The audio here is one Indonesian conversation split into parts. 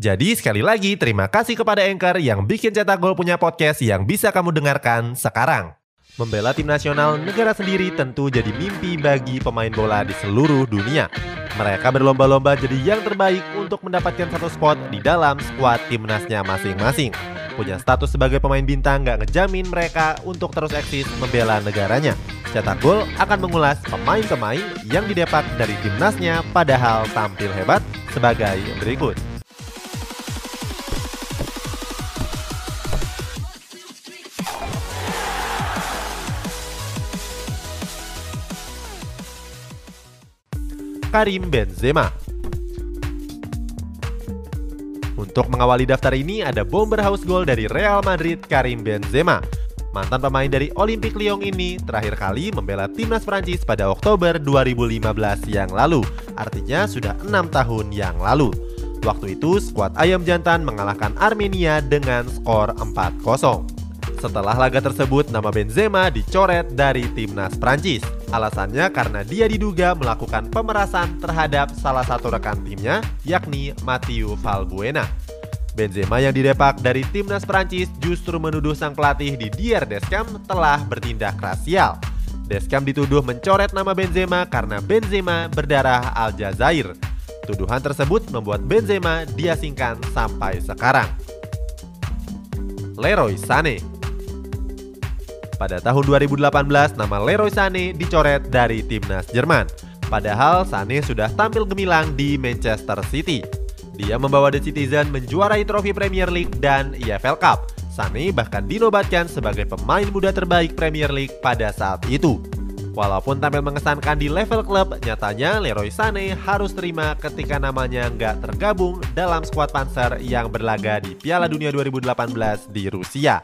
Jadi sekali lagi terima kasih kepada Anchor yang bikin Cetak Gol punya podcast yang bisa kamu dengarkan sekarang. Membela tim nasional negara sendiri tentu jadi mimpi bagi pemain bola di seluruh dunia. Mereka berlomba-lomba jadi yang terbaik untuk mendapatkan satu spot di dalam skuad timnasnya masing-masing. Punya status sebagai pemain bintang nggak ngejamin mereka untuk terus eksis membela negaranya. Cetak Gol akan mengulas pemain-pemain yang didepak dari timnasnya padahal tampil hebat sebagai berikut. Karim Benzema. Untuk mengawali daftar ini ada bomber house goal dari Real Madrid Karim Benzema. Mantan pemain dari Olympique Lyon ini terakhir kali membela timnas Prancis pada Oktober 2015 yang lalu, artinya sudah enam tahun yang lalu. Waktu itu skuad Ayam Jantan mengalahkan Armenia dengan skor 4-0. Setelah laga tersebut, nama Benzema dicoret dari timnas Prancis. Alasannya karena dia diduga melakukan pemerasan terhadap salah satu rekan timnya, yakni Mathieu Valbuena. Benzema yang didepak dari timnas Prancis justru menuduh sang pelatih Didier Deschamps telah bertindak rasial. Deschamps dituduh mencoret nama Benzema karena Benzema berdarah Aljazair. Tuduhan tersebut membuat Benzema diasingkan sampai sekarang. Leroy Sané pada tahun 2018, nama Leroy Sané dicoret dari timnas Jerman. Padahal Sané sudah tampil gemilang di Manchester City. Dia membawa The Citizen menjuarai trofi Premier League dan EFL Cup. Sané bahkan dinobatkan sebagai pemain muda terbaik Premier League pada saat itu. Walaupun tampil mengesankan di level klub, nyatanya Leroy Sané harus terima ketika namanya nggak tergabung dalam skuad Panzer yang berlaga di Piala Dunia 2018 di Rusia.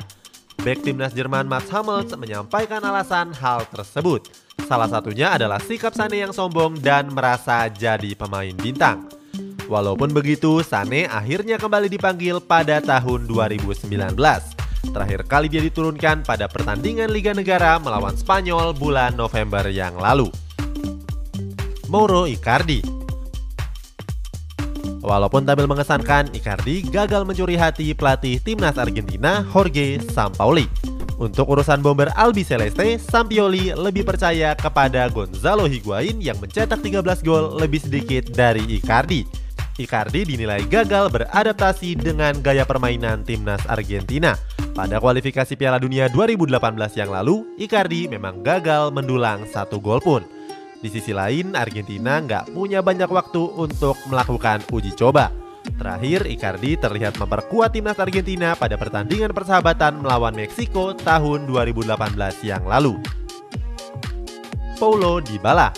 Back timnas Jerman Mats Hummels menyampaikan alasan hal tersebut. Salah satunya adalah sikap Sane yang sombong dan merasa jadi pemain bintang. Walaupun begitu, Sane akhirnya kembali dipanggil pada tahun 2019. Terakhir kali dia diturunkan pada pertandingan Liga Negara melawan Spanyol bulan November yang lalu. Mauro Icardi Walaupun tampil mengesankan, Icardi gagal mencuri hati pelatih timnas Argentina Jorge Sampaoli. Untuk urusan bomber Albi Celeste, Sampioli lebih percaya kepada Gonzalo Higuain yang mencetak 13 gol lebih sedikit dari Icardi. Icardi dinilai gagal beradaptasi dengan gaya permainan timnas Argentina. Pada kualifikasi Piala Dunia 2018 yang lalu, Icardi memang gagal mendulang satu gol pun. Di sisi lain, Argentina nggak punya banyak waktu untuk melakukan uji coba. Terakhir, Icardi terlihat memperkuat timnas Argentina pada pertandingan persahabatan melawan Meksiko tahun 2018 yang lalu. Paulo Dybala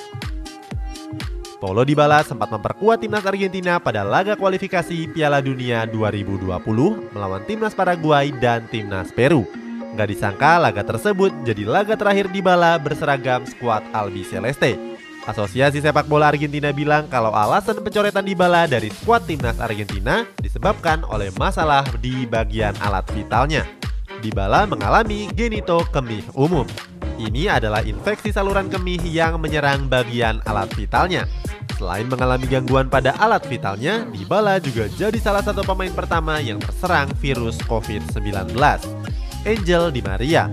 Paulo Dybala sempat memperkuat timnas Argentina pada laga kualifikasi Piala Dunia 2020 melawan timnas Paraguay dan timnas Peru. Nggak disangka laga tersebut jadi laga terakhir Dybala berseragam skuad Albi Celeste. Asosiasi Sepak Bola Argentina bilang kalau alasan pencoretan Dybala dari skuad timnas Argentina disebabkan oleh masalah di bagian alat vitalnya. Dybala mengalami genito kemih umum. Ini adalah infeksi saluran kemih yang menyerang bagian alat vitalnya. Selain mengalami gangguan pada alat vitalnya, Dybala juga jadi salah satu pemain pertama yang terserang virus COVID-19. Angel Di Maria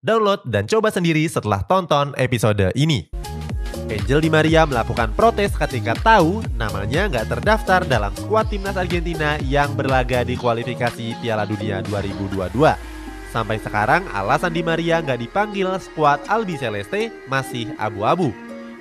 Download dan coba sendiri setelah tonton episode ini. Angel Di Maria melakukan protes ketika tahu namanya nggak terdaftar dalam skuad timnas Argentina yang berlaga di kualifikasi Piala Dunia 2022. Sampai sekarang alasan Di Maria nggak dipanggil skuad Albi Celeste masih abu-abu.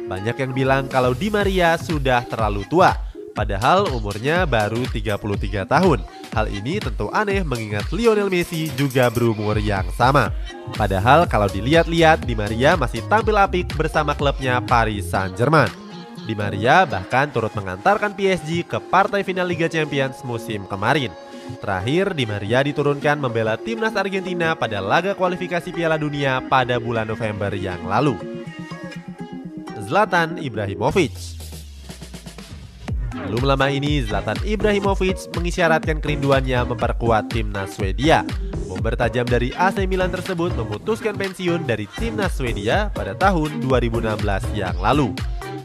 Banyak yang bilang kalau Di Maria sudah terlalu tua, padahal umurnya baru 33 tahun. Hal ini tentu aneh mengingat Lionel Messi juga berumur yang sama. Padahal kalau dilihat-lihat Di Maria masih tampil apik bersama klubnya Paris Saint-Germain. Di Maria bahkan turut mengantarkan PSG ke partai final Liga Champions musim kemarin. Terakhir, Di Maria diturunkan membela timnas Argentina pada laga kualifikasi Piala Dunia pada bulan November yang lalu. Zlatan Ibrahimovic Belum lama ini, Zlatan Ibrahimovic mengisyaratkan kerinduannya memperkuat timnas Swedia. Bomber tajam dari AC Milan tersebut memutuskan pensiun dari timnas Swedia pada tahun 2016 yang lalu.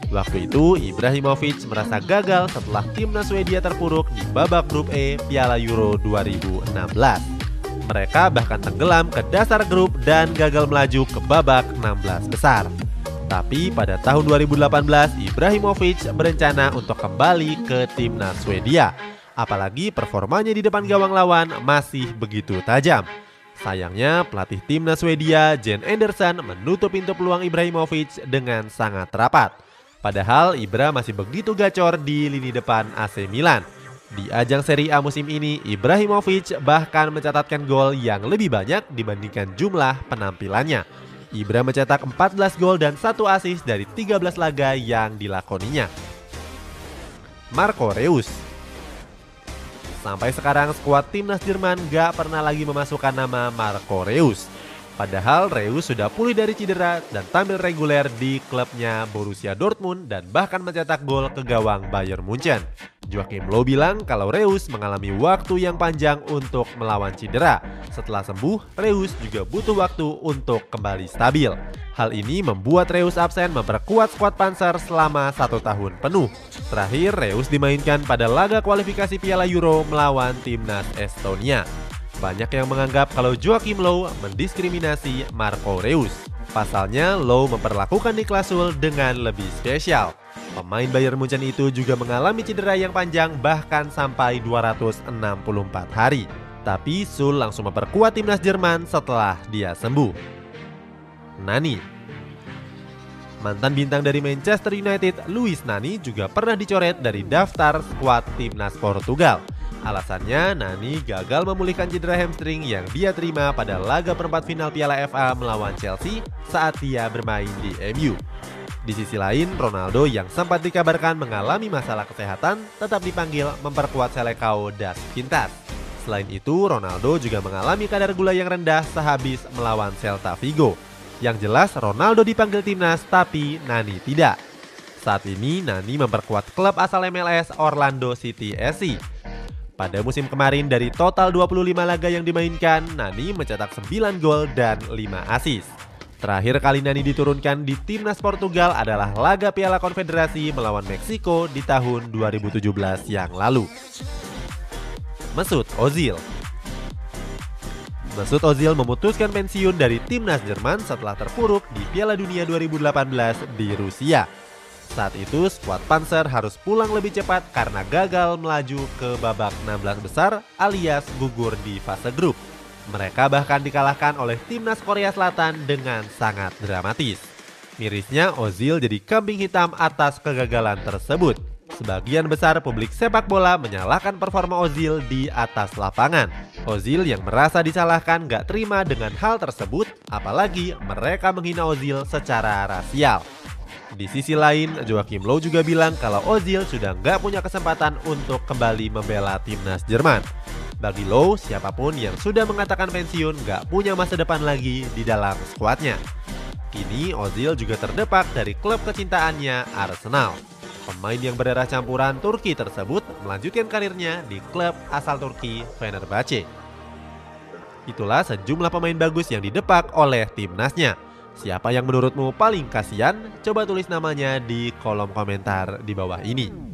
Waktu itu, Ibrahimovic merasa gagal setelah timnas Swedia terpuruk di babak grup E Piala Euro 2016. Mereka bahkan tenggelam ke dasar grup dan gagal melaju ke babak 16 besar. Tapi pada tahun 2018, Ibrahimovic berencana untuk kembali ke timnas Swedia. Apalagi performanya di depan gawang lawan masih begitu tajam. Sayangnya, pelatih timnas Swedia, Jen Anderson, menutup pintu peluang Ibrahimovic dengan sangat rapat. Padahal Ibra masih begitu gacor di lini depan AC Milan. Di ajang Serie A musim ini, Ibrahimovic bahkan mencatatkan gol yang lebih banyak dibandingkan jumlah penampilannya. Ibra mencetak 14 gol dan 1 asis dari 13 laga yang dilakoninya. Marco Reus Sampai sekarang skuad timnas Jerman gak pernah lagi memasukkan nama Marco Reus. Padahal Reus sudah pulih dari cedera dan tampil reguler di klubnya Borussia Dortmund dan bahkan mencetak gol ke gawang Bayern Munchen. Joachim Low bilang kalau Reus mengalami waktu yang panjang untuk melawan cedera. Setelah sembuh, Reus juga butuh waktu untuk kembali stabil. Hal ini membuat Reus absen memperkuat skuad Panzer selama satu tahun penuh. Terakhir, Reus dimainkan pada laga kualifikasi Piala Euro melawan timnas Estonia. Banyak yang menganggap kalau Joachim Low mendiskriminasi Marco Reus. Pasalnya, Low memperlakukan Niklas Sul dengan lebih spesial. Pemain Bayern Munchen itu juga mengalami cedera yang panjang bahkan sampai 264 hari. Tapi Sul langsung memperkuat timnas Jerman setelah dia sembuh. Nani Mantan bintang dari Manchester United, Luis Nani juga pernah dicoret dari daftar skuad timnas Portugal. Alasannya, Nani gagal memulihkan cedera hamstring yang dia terima pada laga perempat final Piala FA melawan Chelsea saat dia bermain di MU. Di sisi lain, Ronaldo yang sempat dikabarkan mengalami masalah kesehatan tetap dipanggil memperkuat Selecao das Quintas. Selain itu, Ronaldo juga mengalami kadar gula yang rendah sehabis melawan Celta Vigo. Yang jelas, Ronaldo dipanggil timnas tapi Nani tidak. Saat ini, Nani memperkuat klub asal MLS Orlando City SC pada musim kemarin dari total 25 laga yang dimainkan, Nani mencetak 9 gol dan 5 assist. Terakhir kali Nani diturunkan di timnas Portugal adalah laga Piala Konfederasi melawan Meksiko di tahun 2017 yang lalu. Mesut Ozil Mesut Ozil memutuskan pensiun dari timnas Jerman setelah terpuruk di Piala Dunia 2018 di Rusia. Saat itu skuad Panzer harus pulang lebih cepat karena gagal melaju ke babak 16 besar alias gugur di fase grup. Mereka bahkan dikalahkan oleh timnas Korea Selatan dengan sangat dramatis. Mirisnya Ozil jadi kambing hitam atas kegagalan tersebut. Sebagian besar publik sepak bola menyalahkan performa Ozil di atas lapangan. Ozil yang merasa disalahkan gak terima dengan hal tersebut, apalagi mereka menghina Ozil secara rasial. Di sisi lain, Joachim Low juga bilang kalau Ozil sudah nggak punya kesempatan untuk kembali membela timnas Jerman. Bagi Low, siapa pun yang sudah mengatakan pensiun nggak punya masa depan lagi di dalam skuadnya. Kini Ozil juga terdepak dari klub kecintaannya Arsenal. Pemain yang berdarah campuran Turki tersebut melanjutkan karirnya di klub asal Turki Fenerbahce. Itulah sejumlah pemain bagus yang didepak oleh timnasnya. Siapa yang menurutmu paling kasihan? Coba tulis namanya di kolom komentar di bawah ini.